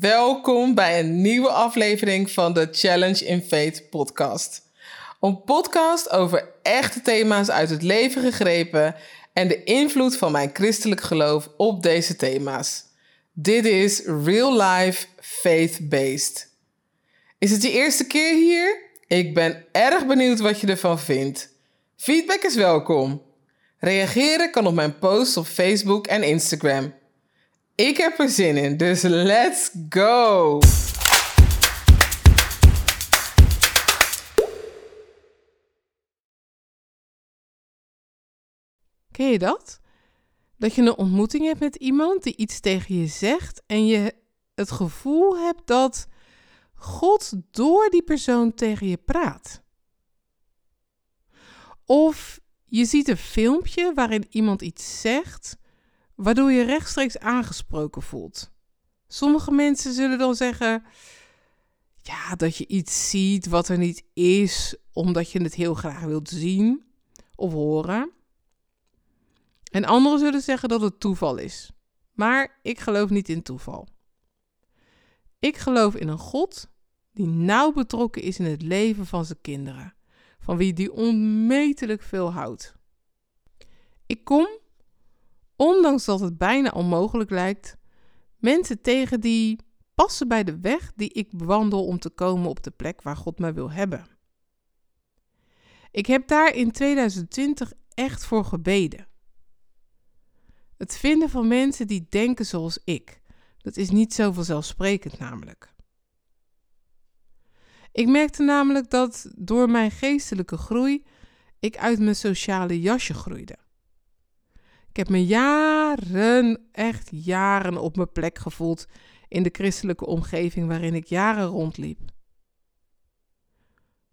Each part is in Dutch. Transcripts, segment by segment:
welkom bij een nieuwe aflevering van de Challenge in Faith podcast. Een podcast over echte thema's uit het leven gegrepen en de invloed van mijn christelijk geloof op deze thema's. Dit is Real Life Faith Based. Is het je eerste keer hier? Ik ben erg benieuwd wat je ervan vindt. Feedback is welkom. Reageren kan op mijn posts op Facebook en Instagram. Ik heb er zin in, dus let's go! Ken je dat? Dat je een ontmoeting hebt met iemand die iets tegen je zegt en je het gevoel hebt dat God door die persoon tegen je praat. Of je ziet een filmpje waarin iemand iets zegt, waardoor je rechtstreeks aangesproken voelt. Sommige mensen zullen dan zeggen ja, dat je iets ziet wat er niet is, omdat je het heel graag wilt zien of horen. En anderen zullen zeggen dat het toeval is. Maar ik geloof niet in toeval. Ik geloof in een God die nauw betrokken is in het leven van zijn kinderen, van wie die onmetelijk veel houdt. Ik kom, ondanks dat het bijna onmogelijk lijkt, mensen tegen die passen bij de weg die ik bewandel om te komen op de plek waar God mij wil hebben. Ik heb daar in 2020 echt voor gebeden. Het vinden van mensen die denken zoals ik. Dat is niet zo vanzelfsprekend namelijk. Ik merkte namelijk dat door mijn geestelijke groei ik uit mijn sociale jasje groeide. Ik heb me jaren, echt jaren op mijn plek gevoeld in de christelijke omgeving waarin ik jaren rondliep.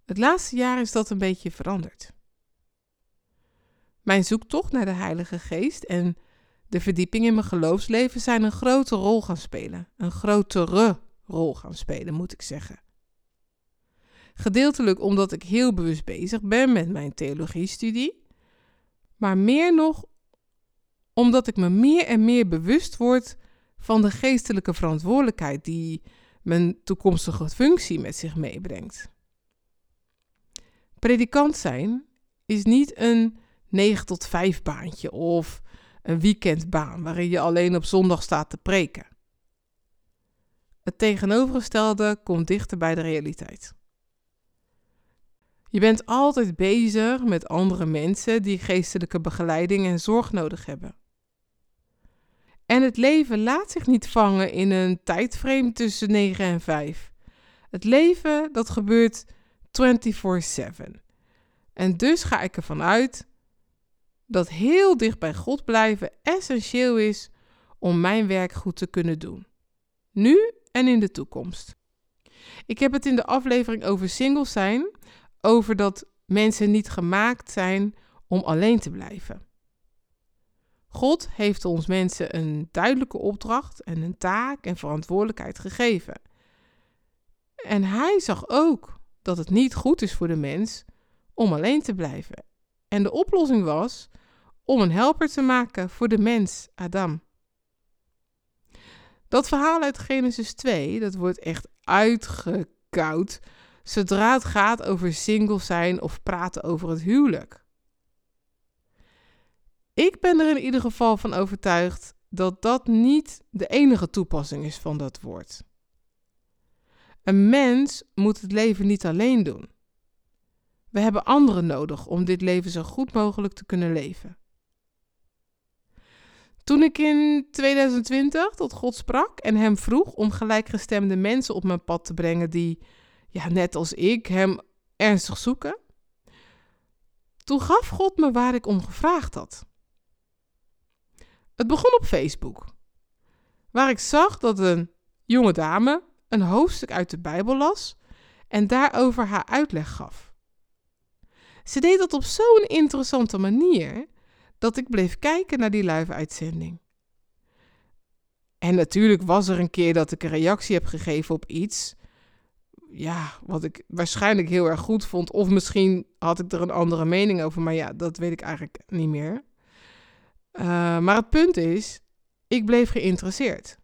Het laatste jaar is dat een beetje veranderd. Mijn zoektocht naar de Heilige Geest en de verdieping in mijn geloofsleven zijn een grote rol gaan spelen. Een grotere rol gaan spelen, moet ik zeggen. Gedeeltelijk omdat ik heel bewust bezig ben met mijn theologiestudie, maar meer nog omdat ik me meer en meer bewust word van de geestelijke verantwoordelijkheid die mijn toekomstige functie met zich meebrengt. Predikant zijn is niet een 9 tot 5 baantje of een weekendbaan waarin je alleen op zondag staat te preken. Het tegenovergestelde komt dichter bij de realiteit. Je bent altijd bezig met andere mensen die geestelijke begeleiding en zorg nodig hebben. En het leven laat zich niet vangen in een tijdframe tussen 9 en 5. Het leven dat gebeurt 24/7. En dus ga ik ervan uit dat heel dicht bij God blijven essentieel is om mijn werk goed te kunnen doen. Nu en in de toekomst. Ik heb het in de aflevering over singles zijn, over dat mensen niet gemaakt zijn om alleen te blijven. God heeft ons mensen een duidelijke opdracht en een taak en verantwoordelijkheid gegeven. En hij zag ook dat het niet goed is voor de mens om alleen te blijven. En de oplossing was om een helper te maken voor de mens, Adam. Dat verhaal uit Genesis 2, dat wordt echt uitgekoud zodra het gaat over single zijn of praten over het huwelijk. Ik ben er in ieder geval van overtuigd dat dat niet de enige toepassing is van dat woord. Een mens moet het leven niet alleen doen. We hebben anderen nodig om dit leven zo goed mogelijk te kunnen leven. Toen ik in 2020 tot God sprak en hem vroeg om gelijkgestemde mensen op mijn pad te brengen die, ja, net als ik, hem ernstig zoeken, toen gaf God me waar ik om gevraagd had. Het begon op Facebook, waar ik zag dat een jonge dame een hoofdstuk uit de Bijbel las en daarover haar uitleg gaf. Ze deed dat op zo'n interessante manier dat ik bleef kijken naar die live uitzending. En natuurlijk was er een keer dat ik een reactie heb gegeven op iets. Ja, wat ik waarschijnlijk heel erg goed vond. Of misschien had ik er een andere mening over. Maar ja, dat weet ik eigenlijk niet meer. Uh, maar het punt is, ik bleef geïnteresseerd.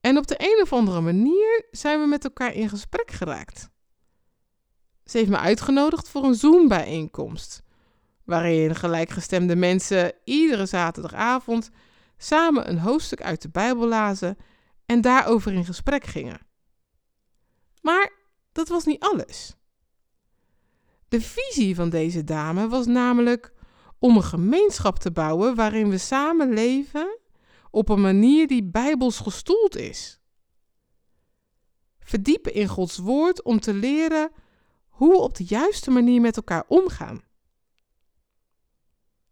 En op de een of andere manier zijn we met elkaar in gesprek geraakt. Ze heeft me uitgenodigd voor een Zoom-bijeenkomst, waarin gelijkgestemde mensen iedere zaterdagavond samen een hoofdstuk uit de Bijbel lazen en daarover in gesprek gingen. Maar dat was niet alles. De visie van deze dame was namelijk om een gemeenschap te bouwen waarin we samen leven op een manier die bijbels gestoeld is. Verdiepen in Gods woord om te leren hoe we op de juiste manier met elkaar omgaan.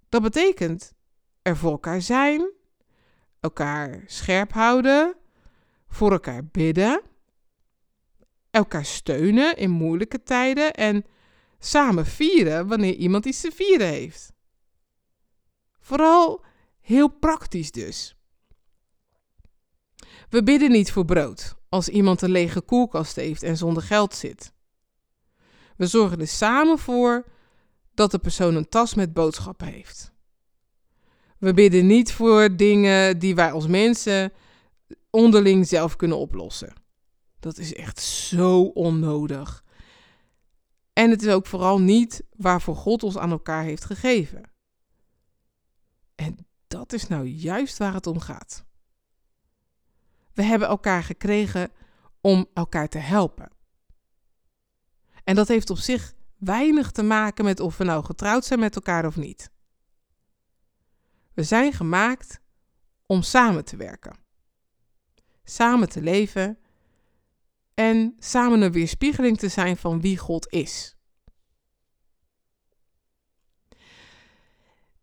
Dat betekent er voor elkaar zijn, elkaar scherp houden, voor elkaar bidden, elkaar steunen in moeilijke tijden en samen vieren wanneer iemand iets te vieren heeft. Vooral heel praktisch dus. We bidden niet voor brood als iemand een lege koelkast heeft en zonder geld zit. We zorgen er samen voor dat de persoon een tas met boodschappen heeft. We bidden niet voor dingen die wij als mensen onderling zelf kunnen oplossen. Dat is echt zo onnodig. En het is ook vooral niet waarvoor God ons aan elkaar heeft gegeven. En dat is nou juist waar het om gaat. We hebben elkaar gekregen om elkaar te helpen. En dat heeft op zich weinig te maken met of we nou getrouwd zijn met elkaar of niet. We zijn gemaakt om samen te werken, samen te leven en samen een weerspiegeling te zijn van wie God is.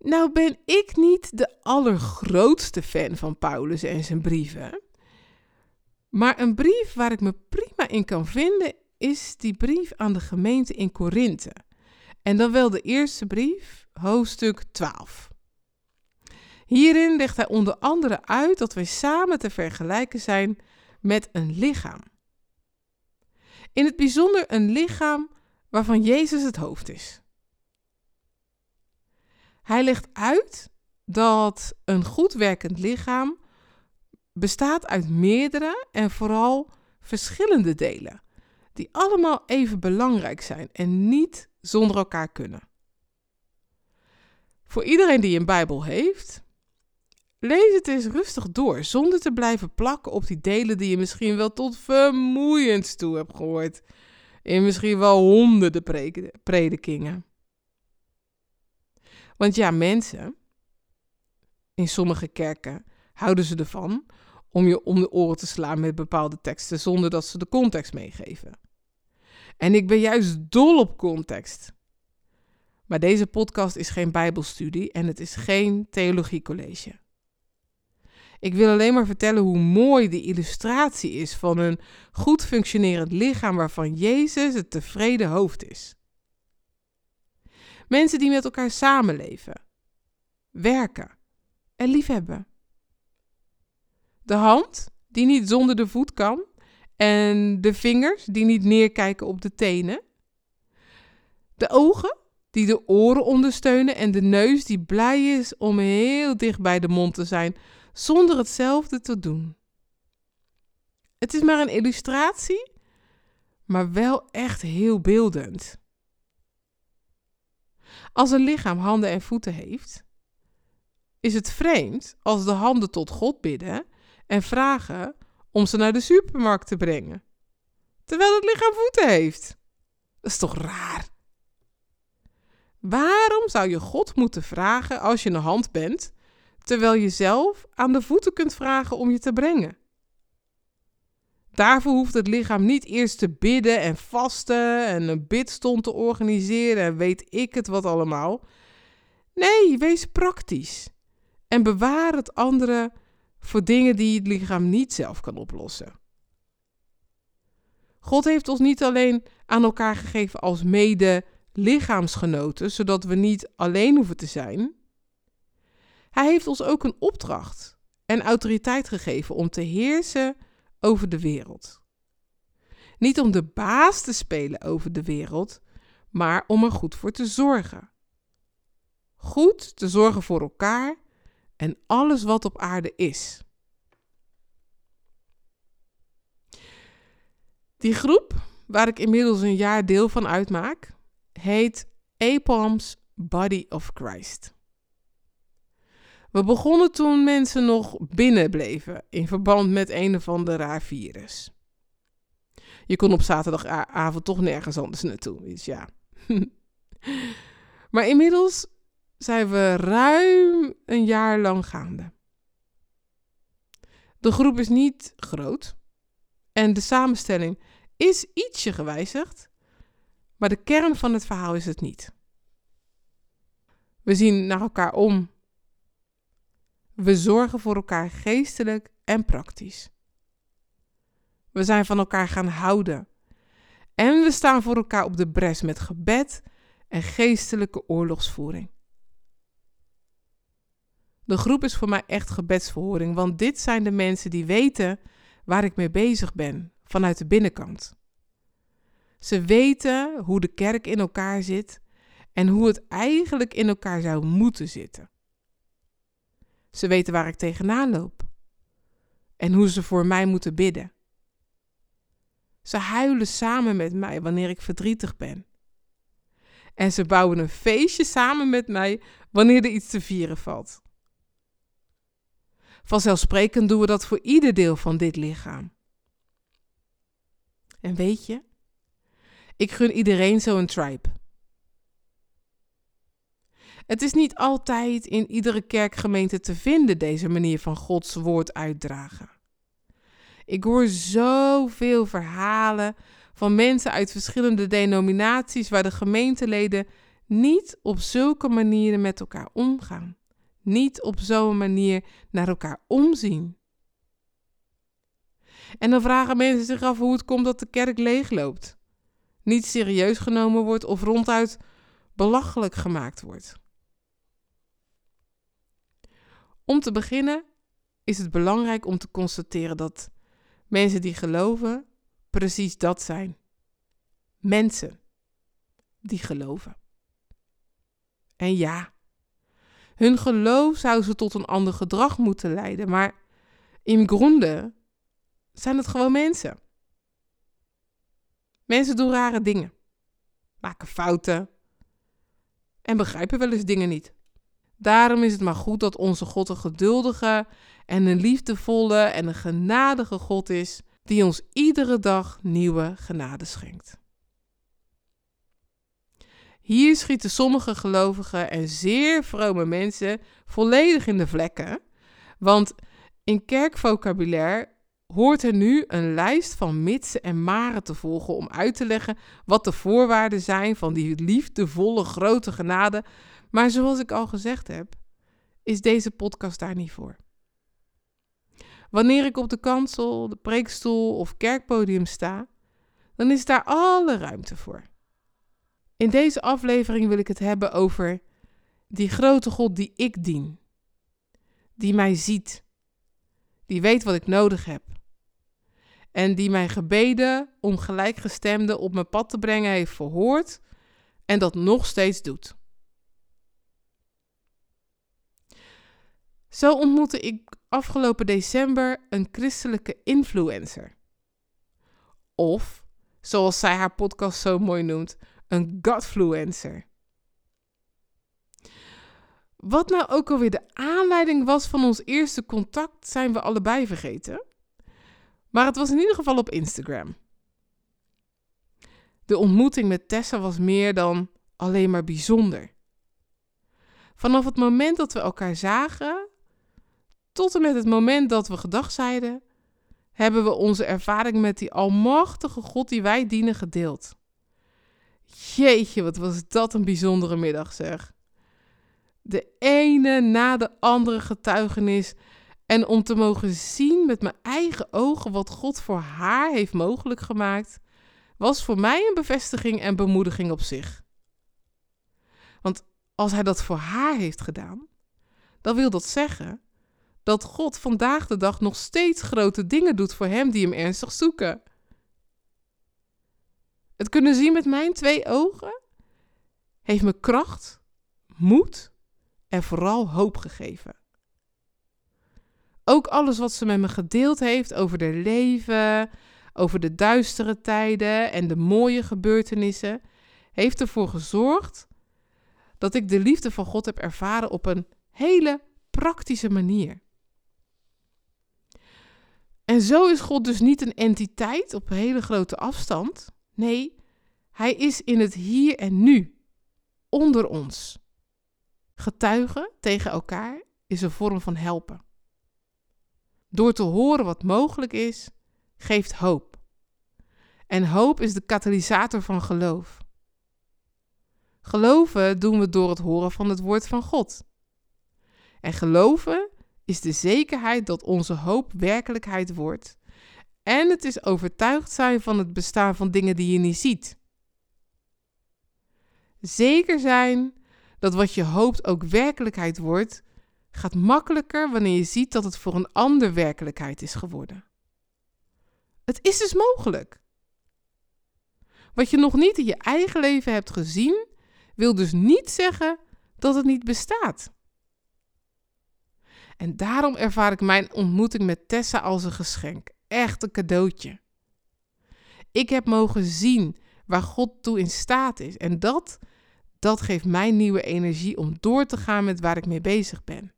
Nou ben ik niet de allergrootste fan van Paulus en zijn brieven. Maar een brief waar ik me prima in kan vinden is die brief aan de gemeente in Korinthe. En dan wel de eerste brief, hoofdstuk 12. Hierin legt hij onder andere uit dat wij samen te vergelijken zijn met een lichaam. In het bijzonder een lichaam waarvan Jezus het hoofd is. Hij legt uit dat een goed werkend lichaam bestaat uit meerdere en vooral verschillende delen, die allemaal even belangrijk zijn en niet zonder elkaar kunnen. Voor iedereen die een Bijbel heeft, lees het eens rustig door, zonder te blijven plakken op die delen die je misschien wel tot vermoeiend toe hebt gehoord. In misschien wel honderden predikingen. Want ja, mensen, in sommige kerken houden ze ervan om je om de oren te slaan met bepaalde teksten zonder dat ze de context meegeven. En ik ben juist dol op context. Maar deze podcast is geen Bijbelstudie en het is geen theologiecollege. Ik wil alleen maar vertellen hoe mooi de illustratie is van een goed functionerend lichaam waarvan Jezus het tevreden hoofd is. Mensen die met elkaar samenleven, werken en liefhebben. De hand die niet zonder de voet kan en de vingers die niet neerkijken op de tenen. De ogen die de oren ondersteunen en de neus die blij is om heel dicht bij de mond te zijn zonder hetzelfde te doen. Het is maar een illustratie, maar wel echt heel beeldend. Als een lichaam handen en voeten heeft, is het vreemd als de handen tot God bidden en vragen om ze naar de supermarkt te brengen, terwijl het lichaam voeten heeft. Dat is toch raar? Waarom zou je God moeten vragen als je een hand bent, terwijl je zelf aan de voeten kunt vragen om je te brengen? Daarvoor hoeft het lichaam niet eerst te bidden en vasten en een bidstond te organiseren en weet ik het wat allemaal. Nee, wees praktisch en bewaar het andere voor dingen die het lichaam niet zelf kan oplossen. God heeft ons niet alleen aan elkaar gegeven als mede lichaamsgenoten, zodat we niet alleen hoeven te zijn. Hij heeft ons ook een opdracht en autoriteit gegeven om te heersen over de wereld. Niet om de baas te spelen over de wereld, maar om er goed voor te zorgen. Goed te zorgen voor elkaar en alles wat op aarde is. Die groep, waar ik inmiddels een jaar deel van uitmaak, heet APALM's Body of Christ. We begonnen toen mensen nog binnen bleven in verband met een of ander raar virus. Je kon op zaterdagavond toch nergens anders naartoe, dus ja. maar inmiddels zijn we ruim een jaar lang gaande. De groep is niet groot en de samenstelling is ietsje gewijzigd, maar de kern van het verhaal is het niet. We zien naar elkaar om. We zorgen voor elkaar geestelijk en praktisch. We zijn van elkaar gaan houden. En we staan voor elkaar op de bres met gebed en geestelijke oorlogsvoering. De groep is voor mij echt gebedsverhoring, want dit zijn de mensen die weten waar ik mee bezig ben vanuit de binnenkant. Ze weten hoe de kerk in elkaar zit en hoe het eigenlijk in elkaar zou moeten zitten. Ze weten waar ik tegenaan loop en hoe ze voor mij moeten bidden. Ze huilen samen met mij wanneer ik verdrietig ben. En ze bouwen een feestje samen met mij wanneer er iets te vieren valt. Vanzelfsprekend doen we dat voor ieder deel van dit lichaam. En weet je, ik gun iedereen zo'n tribe. Het is niet altijd in iedere kerkgemeente te vinden, deze manier van Gods woord uitdragen. Ik hoor zoveel verhalen van mensen uit verschillende denominaties waar de gemeenteleden niet op zulke manieren met elkaar omgaan. Niet op zo'n manier naar elkaar omzien. En dan vragen mensen zich af hoe het komt dat de kerk leegloopt, niet serieus genomen wordt of ronduit belachelijk gemaakt wordt. Om te beginnen is het belangrijk om te constateren dat mensen die geloven precies dat zijn. Mensen die geloven. En ja, hun geloof zou ze tot een ander gedrag moeten leiden, maar in gronde zijn het gewoon mensen. Mensen doen rare dingen, maken fouten en begrijpen wel eens dingen niet. Daarom is het maar goed dat onze God een geduldige en een liefdevolle en een genadige God is, die ons iedere dag nieuwe genade schenkt. Hier schieten sommige gelovige en zeer vrome mensen volledig in de vlekken, want in kerkvocabulaire hoort er nu een lijst van mitsen en maren te volgen om uit te leggen wat de voorwaarden zijn van die liefdevolle grote genade. Maar zoals ik al gezegd heb, is deze podcast daar niet voor. Wanneer ik op de kansel, de preekstoel of kerkpodium sta, dan is daar alle ruimte voor. In deze aflevering wil ik het hebben over die grote God die ik dien, die mij ziet, die weet wat ik nodig heb en die mijn gebeden om gelijkgestemden op mijn pad te brengen heeft verhoord en dat nog steeds doet. Zo ontmoette ik afgelopen december een christelijke influencer. Of, zoals zij haar podcast zo mooi noemt, een godfluencer. Wat nou ook alweer de aanleiding was van ons eerste contact, zijn we allebei vergeten. Maar het was in ieder geval op Instagram. De ontmoeting met Tessa was meer dan alleen maar bijzonder. Vanaf het moment dat we elkaar zagen, tot en met het moment dat we gedag zeiden, hebben we onze ervaring met die almachtige God die wij dienen gedeeld. Jeetje, wat was dat een bijzondere middag, zeg. De ene na de andere getuigenis. En om te mogen zien met mijn eigen ogen wat God voor haar heeft mogelijk gemaakt, was voor mij een bevestiging en bemoediging op zich. Want als hij dat voor haar heeft gedaan, dan wil dat zeggen dat God vandaag de dag nog steeds grote dingen doet voor hem die hem ernstig zoeken. Het kunnen zien met mijn twee ogen heeft me kracht, moed en vooral hoop gegeven. Ook alles wat ze met me gedeeld heeft over haar leven, over de duistere tijden en de mooie gebeurtenissen, heeft ervoor gezorgd dat ik de liefde van God heb ervaren op een hele praktische manier. En zo is God dus niet een entiteit op hele grote afstand. Nee, hij is in het hier en nu, onder ons. Getuigen tegen elkaar is een vorm van helpen. Door te horen wat mogelijk is, geeft hoop. En hoop is de katalysator van geloof. Geloven doen we door het horen van het woord van God. En geloven is de zekerheid dat onze hoop werkelijkheid wordt. En het is overtuigd zijn van het bestaan van dingen die je niet ziet. Zeker zijn dat wat je hoopt ook werkelijkheid wordt, gaat makkelijker wanneer je ziet dat het voor een ander werkelijkheid is geworden. Het is dus mogelijk. Wat je nog niet in je eigen leven hebt gezien, wil dus niet zeggen dat het niet bestaat. En daarom ervaar ik mijn ontmoeting met Tessa als een geschenk. Echt een cadeautje. Ik heb mogen zien waar God toe in staat is. En dat, dat geeft mij nieuwe energie om door te gaan met waar ik mee bezig ben.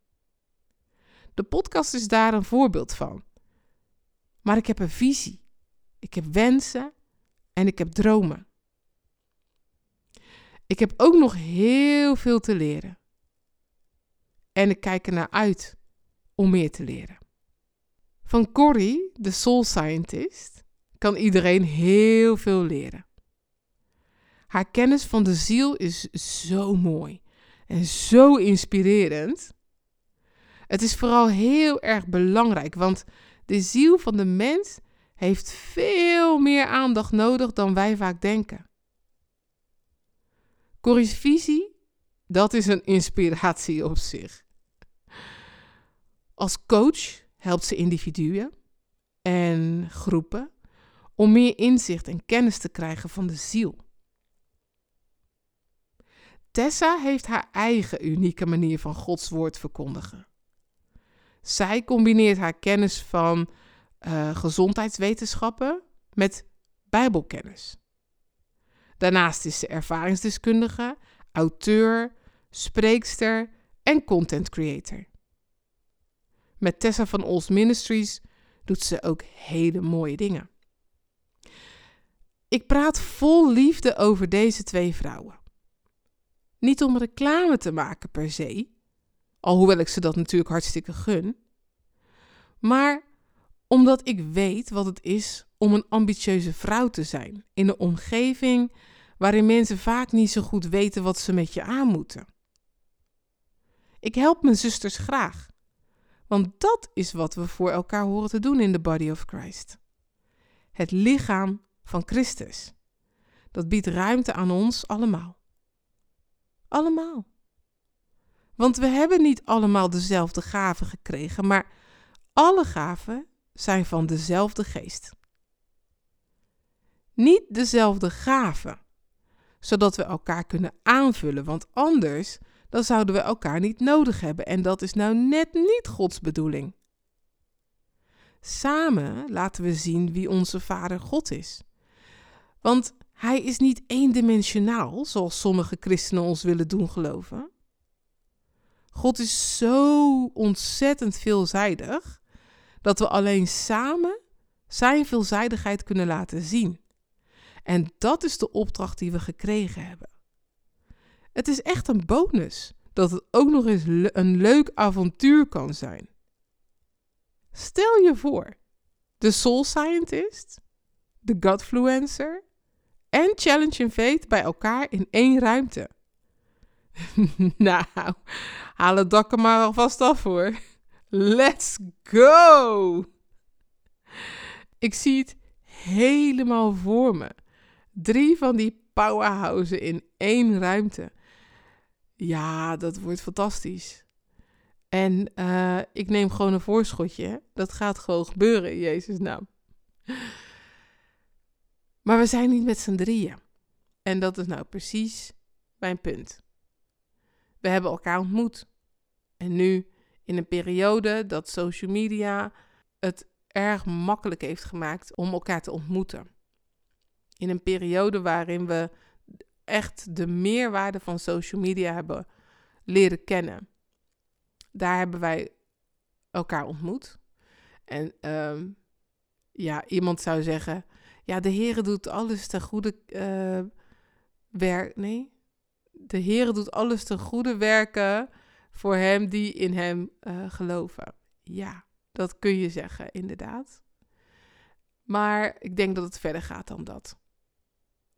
De podcast is daar een voorbeeld van. Maar ik heb een visie. Ik heb wensen en ik heb dromen. Ik heb ook nog heel veel te leren. En ik kijk er naar uit om meer te leren. Van Corrie, de soul scientist, kan iedereen heel veel leren. Haar kennis van de ziel is zo mooi en zo inspirerend. Het is vooral heel erg belangrijk, want de ziel van de mens heeft veel meer aandacht nodig dan wij vaak denken. Corrie's visie, dat is een inspiratie op zich. Als coach helpt ze individuen en groepen om meer inzicht en kennis te krijgen van de ziel. Tessa heeft haar eigen unieke manier van Gods woord verkondigen. Zij combineert haar kennis van uh, gezondheidswetenschappen met Bijbelkennis. Daarnaast is ze ervaringsdeskundige, auteur, spreekster en content creator. Met Tessa van Ols Ministries doet ze ook hele mooie dingen. Ik praat vol liefde over deze twee vrouwen. Niet om reclame te maken per se, alhoewel ik ze dat natuurlijk hartstikke gun, maar omdat ik weet wat het is om een ambitieuze vrouw te zijn in een omgeving waarin mensen vaak niet zo goed weten wat ze met je aan moeten. Ik help mijn zusters graag, want dat is wat we voor elkaar horen te doen in de body of Christ. Het lichaam van Christus. Dat biedt ruimte aan ons allemaal. Allemaal. Want we hebben niet allemaal dezelfde gaven gekregen, maar alle gaven zijn van dezelfde geest. Niet dezelfde gaven, zodat we elkaar kunnen aanvullen, want anders dan zouden we elkaar niet nodig hebben en dat is nou net niet Gods bedoeling. Samen laten we zien wie onze Vader God is. Want Hij is niet eendimensionaal, zoals sommige christenen ons willen doen geloven. God is zo ontzettend veelzijdig dat we alleen samen Zijn veelzijdigheid kunnen laten zien. En dat is de opdracht die we gekregen hebben. Het is echt een bonus dat het ook nog eens een leuk avontuur kan zijn. Stel je voor, de Soul Scientist, de Godfluencer en Challenge in Fate bij elkaar in één ruimte. nou, haal het dak er maar alvast af hoor. Let's go! Ik zie het helemaal voor me. Drie van die powerhouses in één ruimte. Ja, dat wordt fantastisch. En uh, ik neem gewoon een voorschotje. Dat gaat gewoon gebeuren in Jezus' naam. Maar we zijn niet met z'n drieën. En dat is nou precies mijn punt. We hebben elkaar ontmoet. En nu in een periode dat social media het erg makkelijk heeft gemaakt om elkaar te ontmoeten. In een periode waarin we echt de meerwaarde van social media hebben leren kennen. Daar hebben wij elkaar ontmoet. En ehm, ja, iemand zou zeggen: Ja, de Heer doet alles ten goede uh, werk. Nee, de Heer doet alles ten goede werken voor hem die in hem uh, geloven. Ja, dat kun je zeggen, inderdaad. Maar ik denk dat het verder gaat dan dat.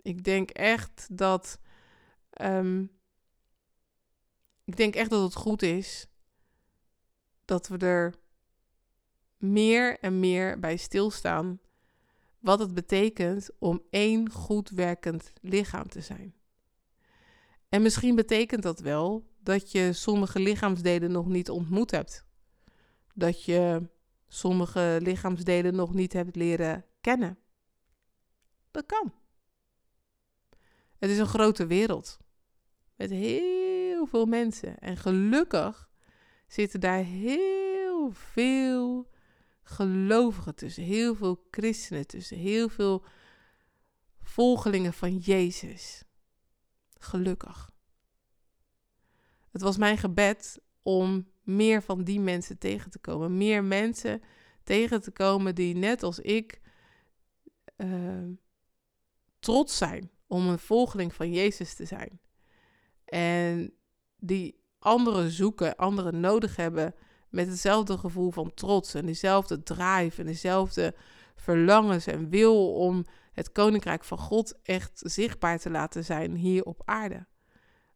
Ik denk echt dat. Um, ik denk echt dat het goed is dat we er meer en meer bij stilstaan wat het betekent om één goed werkend lichaam te zijn. En misschien betekent dat wel dat je sommige lichaamsdelen nog niet ontmoet hebt. Dat je sommige lichaamsdelen nog niet hebt leren kennen. Dat kan. Het is een grote wereld met heel veel mensen. En gelukkig zitten daar heel veel gelovigen tussen, heel veel christenen tussen, heel veel volgelingen van Jezus. Gelukkig. Het was mijn gebed om meer van die mensen tegen te komen. Meer mensen tegen te komen die net als ik uh, trots zijn om een volgeling van Jezus te zijn. En die anderen zoeken, anderen nodig hebben met hetzelfde gevoel van trots en dezelfde drive en dezelfde verlangens en wil om het koninkrijk van God echt zichtbaar te laten zijn hier op aarde.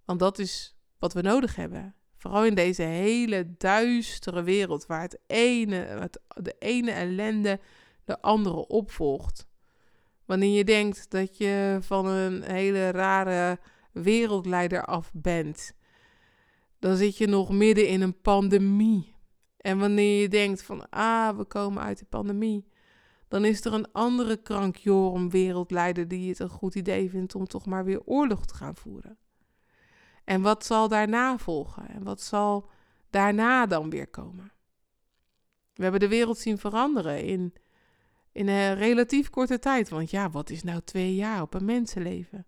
Want dat is wat we nodig hebben. Vooral in deze hele duistere wereld waar het ene, het, de ene ellende de andere opvolgt. Wanneer je denkt dat je van een hele rare wereldleider af bent, dan zit je nog midden in een pandemie. En wanneer je denkt van, ah, we komen uit de pandemie, dan is er een andere krankjorum wereldleider die het een goed idee vindt om toch maar weer oorlog te gaan voeren. En wat zal daarna volgen? En wat zal daarna dan weer komen? We hebben de wereld zien veranderen in, in een relatief korte tijd. Want ja, wat is nou twee jaar op een mensenleven?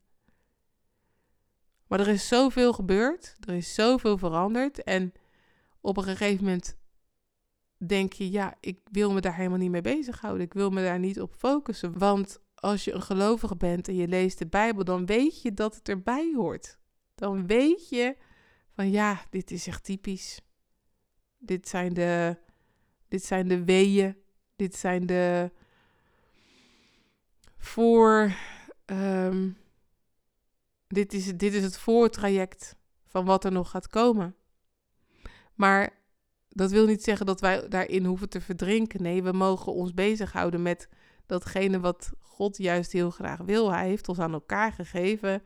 Maar er is zoveel gebeurd, er is zoveel veranderd. En op een gegeven moment denk je, ja, ik wil me daar helemaal niet mee bezighouden. Ik wil me daar niet op focussen. Want als je een gelovige bent en je leest de Bijbel, dan weet je dat het erbij hoort. Dan weet je van ja, dit is echt typisch. Dit zijn de, dit zijn de weeën. Dit zijn de voor. Ehm, dit, is, dit is het voortraject van wat er nog gaat komen. Maar dat wil niet zeggen dat wij daarin hoeven te verdrinken. Nee, we mogen ons bezighouden met datgene wat God juist heel graag wil. Hij heeft ons aan elkaar gegeven.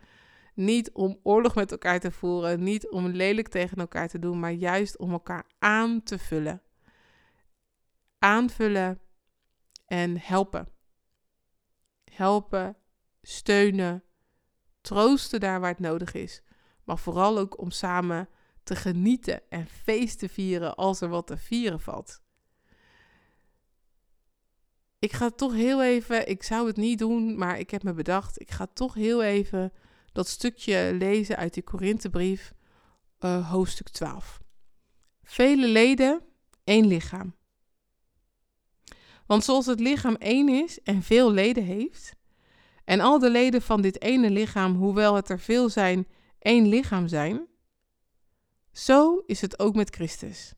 Niet om oorlog met elkaar te voeren, niet om lelijk tegen elkaar te doen, maar juist om elkaar aan te vullen. Aanvullen en helpen. Helpen, steunen, troosten daar waar het nodig is. Maar vooral ook om samen te genieten en feest te vieren als er wat te vieren valt. Ik ga toch heel even, ik zou het niet doen, maar ik heb me bedacht, ik ga toch heel even dat stukje lezen uit die Korinthebrief, uh, hoofdstuk 12. Vele leden, één lichaam. Want zoals het lichaam één is en veel leden heeft, en al de leden van dit ene lichaam, hoewel het er veel zijn, één lichaam zijn, zo is het ook met Christus.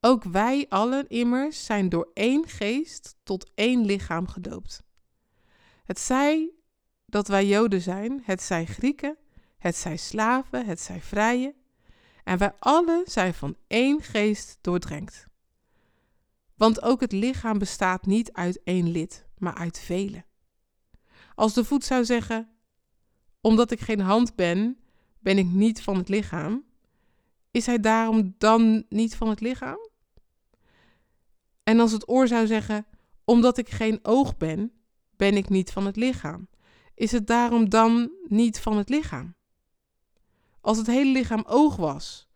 Ook wij allen immers zijn door één geest tot één lichaam gedoopt. Het zij dat wij Joden zijn, het zij Grieken, het zij slaven, het zij vrije, en wij allen zijn van één geest doordrenkt. Want ook het lichaam bestaat niet uit één lid, maar uit vele. Als de voet zou zeggen: Omdat ik geen hand ben, ben ik niet van het lichaam, is hij daarom dan niet van het lichaam? En als het oor zou zeggen: Omdat ik geen oog ben, ben ik niet van het lichaam, is het daarom dan niet van het lichaam? Als het hele lichaam oog was,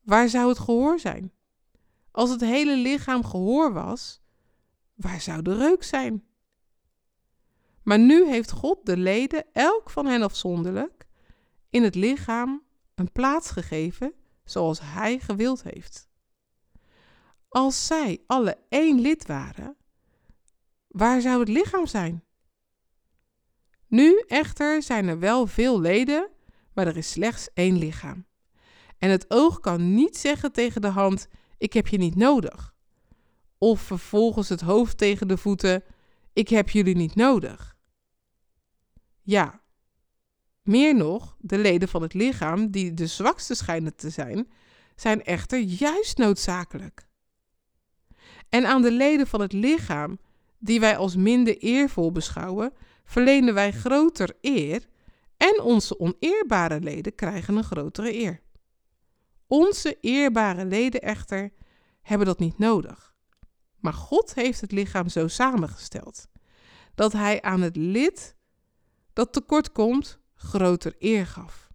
waar zou het gehoor zijn? Als het hele lichaam gehoor was, waar zou de reuk zijn? Maar nu heeft God de leden, elk van hen afzonderlijk, in het lichaam een plaats gegeven zoals Hij gewild heeft. Als zij alle één lid waren, waar zou het lichaam zijn? Nu echter zijn er wel veel leden, maar er is slechts één lichaam. En het oog kan niet zeggen tegen de hand: Ik heb je niet nodig. Of vervolgens het hoofd tegen de voeten: Ik heb jullie niet nodig. Ja, meer nog, de leden van het lichaam, die de zwakste schijnen te zijn, zijn echter juist noodzakelijk. En aan de leden van het lichaam, die wij als minder eervol beschouwen, verlenen wij groter eer en onze oneerbare leden krijgen een grotere eer. Onze eerbare leden echter hebben dat niet nodig. Maar God heeft het lichaam zo samengesteld dat hij aan het lid dat tekort komt groter eer gaf,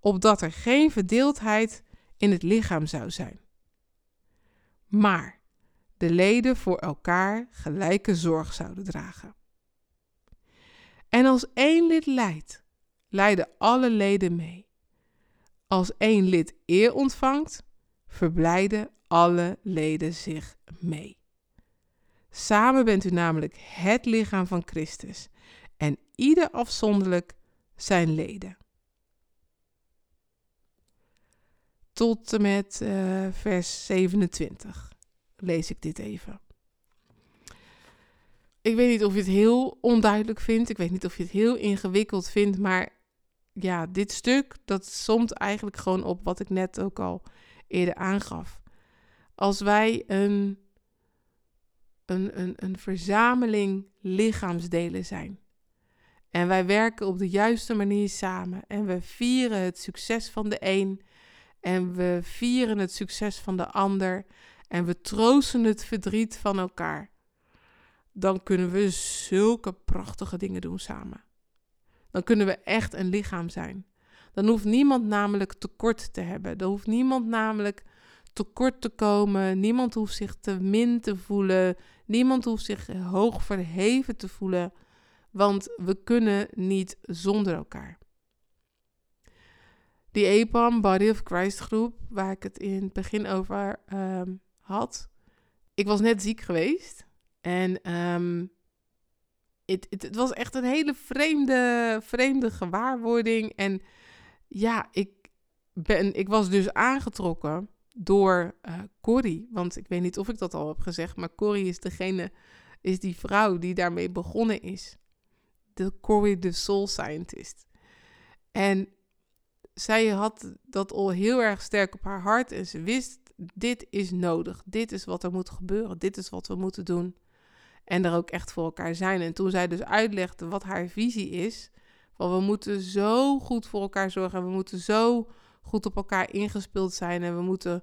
opdat er geen verdeeldheid in het lichaam zou zijn. Maar de leden voor elkaar gelijke zorg zouden dragen. En als één lid lijdt, lijden alle leden mee. Als één lid eer ontvangt, verblijden alle leden zich mee. Samen bent u namelijk het lichaam van Christus en ieder afzonderlijk zijn leden. Tot en met uh, vers 27 lees ik dit even. Ik weet niet of je het heel onduidelijk vindt. Ik weet niet of je het heel ingewikkeld vindt. Maar ja, dit stuk, dat somt eigenlijk gewoon op wat ik net ook al eerder aangaf. Als wij een, een, een, een verzameling lichaamsdelen zijn. En wij werken op de juiste manier samen. En we vieren het succes van de een. En we vieren het succes van de ander. En we troosten het verdriet van elkaar. Dan kunnen we zulke prachtige dingen doen samen. Dan kunnen we echt een lichaam zijn. Dan hoeft niemand namelijk tekort te hebben. Dan hoeft niemand namelijk tekort te komen. Niemand hoeft zich te min te voelen. Niemand hoeft zich hoog verheven te voelen want we kunnen niet zonder elkaar. Die EPAM, Body of Christ groep, waar ik het in het begin over ehm, had. Ik was net ziek geweest en um, het, was echt een hele vreemde, vreemde gewaarwording. En ja, ik, ben, ik was dus aangetrokken door uh, Corrie. Want ik weet niet of ik dat al heb gezegd, maar Corrie is degene, is die vrouw die daarmee begonnen is de Corey the Soul Scientist. En zij had dat al heel erg sterk op haar hart en ze wist, dit is nodig, dit is wat er moet gebeuren, dit is wat we moeten doen. En er ook echt voor elkaar zijn. En toen zij dus uitlegde wat haar visie is, van we moeten zo goed voor elkaar zorgen en we moeten zo goed op elkaar ingespeeld zijn en we moeten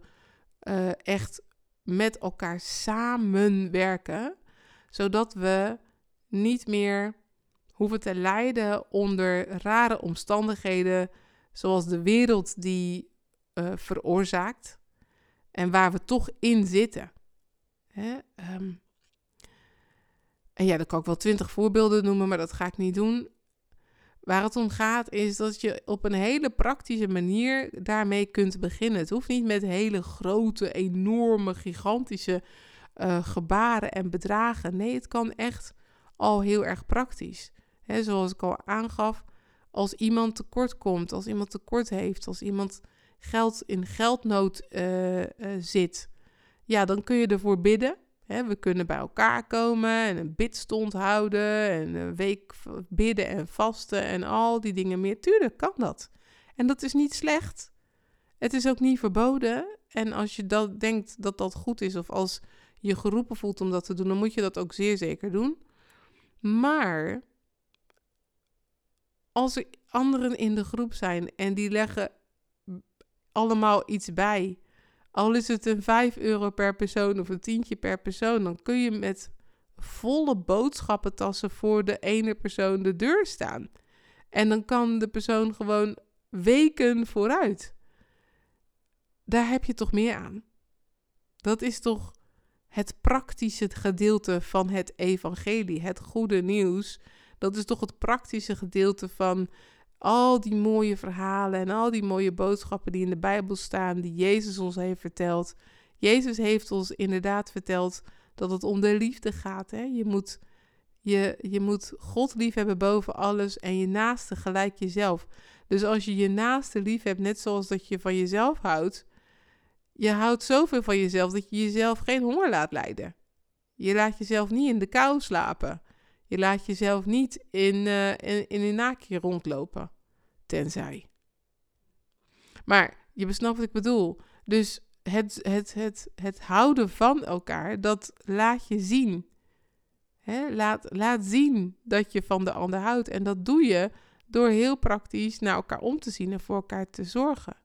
uh, echt met elkaar samenwerken, zodat we niet meer hoeven te lijden onder rare omstandigheden, zoals de wereld die uh, veroorzaakt en waar we toch in zitten. Hè? Ehm, en ja, daar kan ik wel twintig voorbeelden noemen, maar dat ga ik niet doen. Waar het om gaat is dat je op een hele praktische manier daarmee kunt beginnen. Het hoeft niet met hele grote, enorme, gigantische uh, gebaren en bedragen. Nee, het kan echt al heel erg praktisch zoals ik al aangaf, als iemand tekort komt, als iemand tekort heeft, als iemand geld in geldnood uh, uh, zit, ja, dan kun je ervoor bidden. We kunnen bij elkaar komen en een bidstond houden en een week bidden en vasten en al die dingen meer. Tuurlijk kan dat. En dat is niet slecht. Het is ook niet verboden. En als je dat denkt dat dat goed is, of als je geroepen voelt om dat te doen, dan moet je dat ook zeer zeker doen. Maar als er anderen in de groep zijn en die leggen allemaal iets bij, al is het een 5 euro per persoon of een tientje per persoon, dan kun je met volle boodschappentassen voor de ene persoon de deur staan. En dan kan de persoon gewoon weken vooruit. Daar heb je toch meer aan. Dat is toch het praktische gedeelte van het evangelie, het goede nieuws. Dat is toch het praktische gedeelte van al die mooie verhalen en al die mooie boodschappen die in de Bijbel staan, die Jezus ons heeft verteld. Jezus heeft ons inderdaad verteld dat het om de liefde gaat. Hè? Je, moet, je, je moet God lief hebben boven alles en je naaste gelijk jezelf. Dus als je je naaste lief hebt, net zoals dat je van jezelf houdt, je houdt zoveel van jezelf dat je jezelf geen honger laat lijden. Je laat jezelf niet in de kou slapen. Je laat jezelf niet in, uh, in, in een naakje rondlopen. Tenzij. Maar je besnapt wat ik bedoel. Dus het, het, het, het houden van elkaar, dat laat je zien. laat, laat zien dat je van de ander houdt. En dat doe je door heel praktisch naar elkaar om te zien en voor elkaar te zorgen.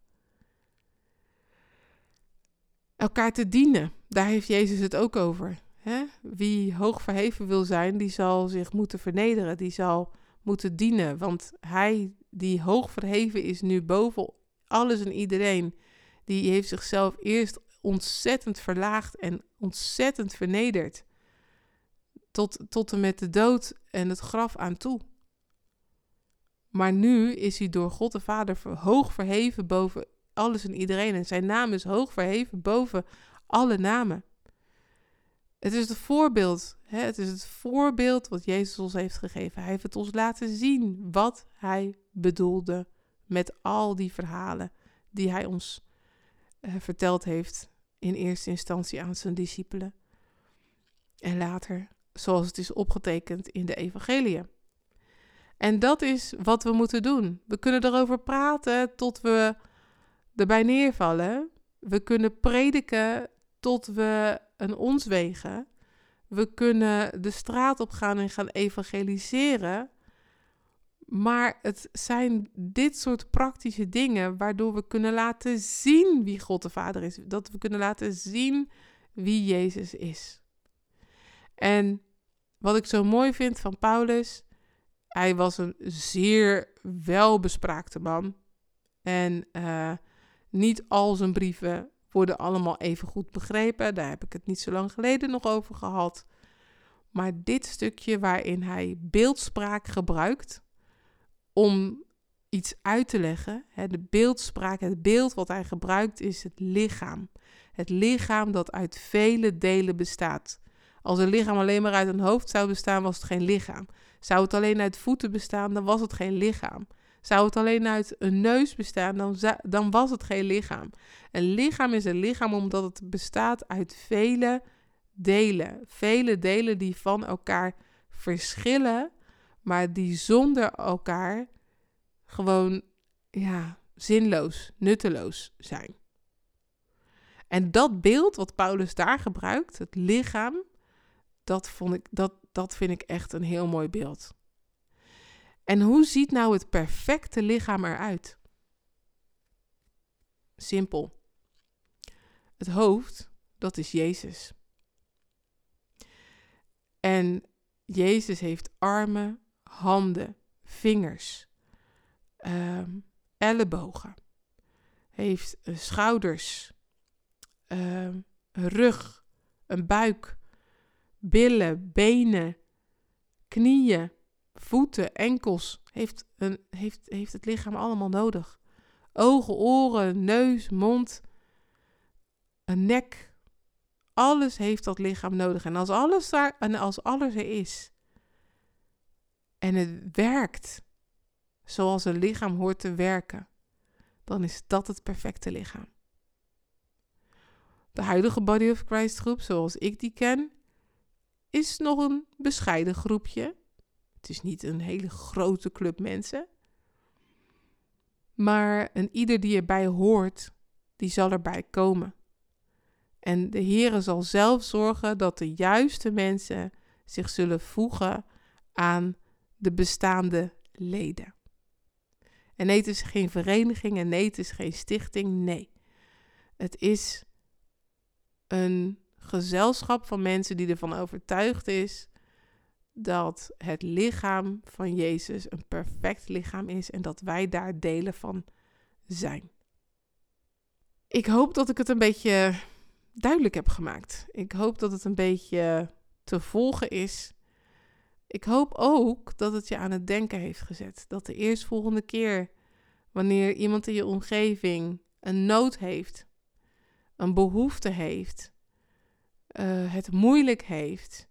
Elkaar te dienen, daar heeft Jezus het ook over. Wie hoog verheven wil zijn, die zal zich moeten vernederen, die zal moeten dienen. Want hij die hoog verheven is nu boven alles en iedereen, die heeft zichzelf eerst ontzettend verlaagd en ontzettend vernederd. Tot, tot en met de dood en het graf aan toe. Maar nu is hij door God de Vader hoog verheven boven alles en iedereen. En zijn naam is hoog verheven boven alle namen. Het is het voorbeeld. Hè? Het is het voorbeeld wat Jezus ons heeft gegeven. Hij heeft het ons laten zien wat hij bedoelde met al die verhalen die hij ons uh, verteld heeft. In eerste instantie aan zijn discipelen. En later, zoals het is opgetekend in de Evangelie. En dat is wat we moeten doen. We kunnen erover praten tot we erbij neervallen. We kunnen prediken tot we een ons wegen. We kunnen de straat op gaan en gaan evangeliseren. Maar het zijn dit soort praktische dingen waardoor we kunnen laten zien wie God de Vader is. Dat we kunnen laten zien wie Jezus is. En wat ik zo mooi vind van Paulus, hij was een zeer welbespraakte man. En uh, niet al zijn brieven worden allemaal even goed begrepen. Daar heb ik het niet zo lang geleden nog over gehad. Maar dit stukje waarin hij beeldspraak gebruikt om iets uit te leggen, hè, de beeldspraak, het beeld wat hij gebruikt is het lichaam. Het lichaam dat uit vele delen bestaat. Als een lichaam alleen maar uit een hoofd zou bestaan, was het geen lichaam. Zou het alleen uit voeten bestaan, dan was het geen lichaam. Zou het alleen uit een neus bestaan, dan, dan was het geen lichaam. Een lichaam is een lichaam omdat het bestaat uit vele delen. Vele delen die van elkaar verschillen, maar die zonder elkaar gewoon ja, zinloos, nutteloos zijn. En dat beeld wat Paulus daar gebruikt, het lichaam, dat, vond ik, dat, dat vind ik echt een heel mooi beeld. En hoe ziet nou het perfecte lichaam eruit? Simpel. Het hoofd, dat is Jezus. En Jezus heeft armen, handen, vingers, uh, ellebogen, heeft uh, schouders, een rug, een buik, billen, benen, knieën, voeten, enkels, heeft, een, heeft, heeft het lichaam allemaal nodig. Ogen, oren, neus, mond, een nek. Alles heeft dat lichaam nodig. En als alles, daar, en als alles er is en het werkt zoals een lichaam hoort te werken, dan is dat het perfecte lichaam. De huidige Body of Christ groep, zoals ik die ken, is nog een bescheiden groepje het is niet een hele grote club mensen. Maar een ieder die erbij hoort, die zal erbij komen. En de Heere zal zelf zorgen dat de juiste mensen zich zullen voegen aan de bestaande leden. En nee, het is geen vereniging en nee, het is geen stichting. Nee, het is een gezelschap van mensen die ervan overtuigd is dat het lichaam van Jezus een perfect lichaam is en dat wij daar delen van zijn. Ik hoop dat ik het een beetje duidelijk heb gemaakt. Ik hoop dat het een beetje te volgen is. Ik hoop ook dat het je aan het denken heeft gezet. Dat de eerstvolgende keer, wanneer iemand in je omgeving een nood heeft, een behoefte heeft, uh, het moeilijk heeft,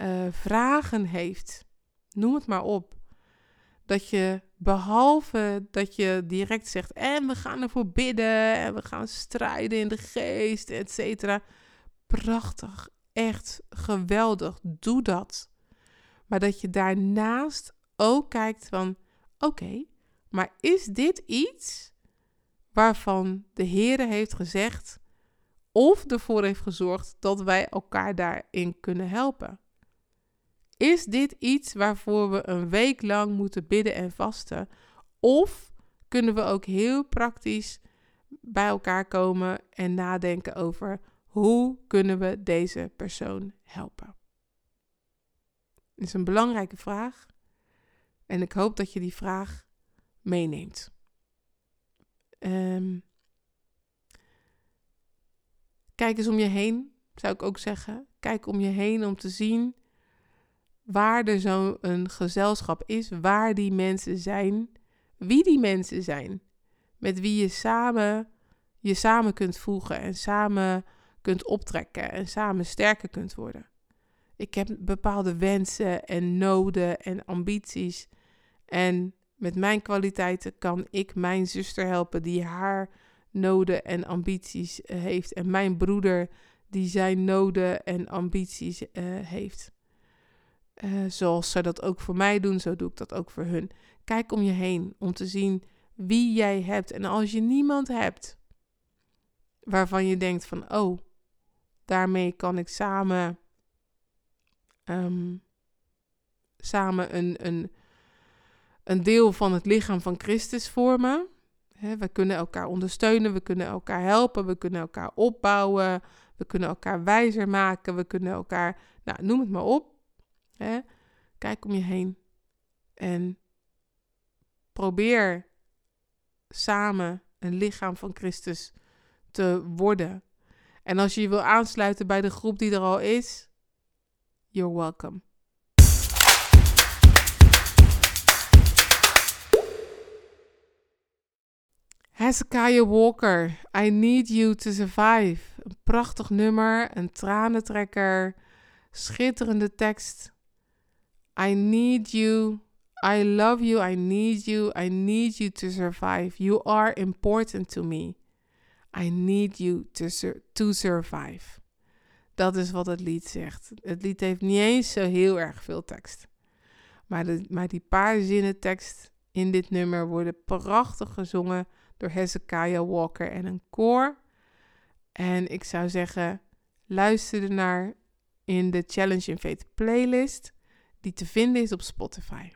uh, vragen heeft, noem het maar op. Dat je behalve dat je direct zegt, en we gaan ervoor bidden en we gaan strijden in de geest, et cetera. Prachtig, echt geweldig, doe dat. Maar dat je daarnaast ook kijkt van, oké, maar is dit iets waarvan de Heere heeft gezegd of ervoor heeft gezorgd dat wij elkaar daarin kunnen helpen? Is dit iets waarvoor we een week lang moeten bidden en vasten? Of kunnen we ook heel praktisch bij elkaar komen en nadenken over hoe kunnen we deze persoon helpen? Dat is een belangrijke vraag en ik hoop dat je die vraag meeneemt. Um, kijk eens om je heen, zou ik ook zeggen. Kijk om je heen om te zien waar er zo'n gezelschap is, waar die mensen zijn, wie die mensen zijn, met wie je samen je samen kunt voegen en samen kunt optrekken en samen sterker kunt worden. Ik heb bepaalde wensen en noden en ambities en met mijn kwaliteiten kan ik mijn zuster helpen die haar noden en ambities eh, heeft en mijn broeder die zijn noden en ambities uh, heeft. Uh, zoals zij dat ook voor mij doen, zo doe ik dat ook voor hun. Kijk om je heen om te zien wie jij hebt. En als je niemand hebt waarvan je denkt van, oh, daarmee kan ik samen, um, samen een, een, een deel van het lichaam van Christus vormen. We kunnen elkaar ondersteunen, we kunnen elkaar helpen, we kunnen elkaar opbouwen, we kunnen elkaar wijzer maken, we kunnen elkaar, nou, noem het maar op. Kijk om je heen en probeer samen een lichaam van Christus te worden. En als je je wil aansluiten bij de groep die er al is, you're welcome. Hezekiah Walker, I Need You to Survive. Een prachtig nummer, een tranentrekker, schitterende tekst. I need you. I love you. I need you. I need you to survive. You are important to me. I need you to, sur to survive. Dat is wat het lied zegt. Het lied heeft niet eens zo heel erg veel tekst. Maar, de, maar die paar zinnen tekst in dit nummer worden prachtig gezongen door Hezekiah Walker en een koor. En ik zou zeggen, luister er naar in de Challenge in Faith playlist die te vinden is op Spotify.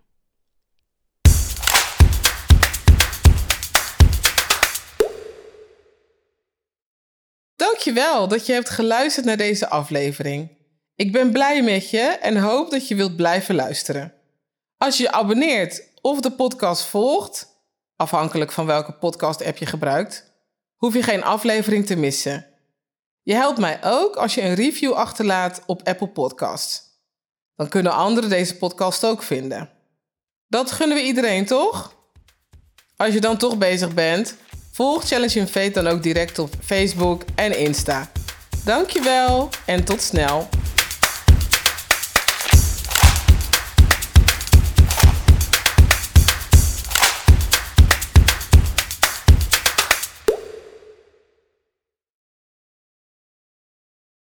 Dankjewel dat je hebt geluisterd naar deze aflevering. Ik ben blij met je en hoop dat je wilt blijven luisteren. Als je je abonneert of de podcast volgt, afhankelijk van welke podcast-app je gebruikt, hoef je geen aflevering te missen. Je helpt mij ook als je een review achterlaat op Apple Podcasts. Dan kunnen anderen deze podcast ook vinden. Dat gunnen we iedereen, toch? Als je dan toch bezig bent, volg Challenge in Fate dan ook direct op Facebook en Insta. Dankjewel en tot snel.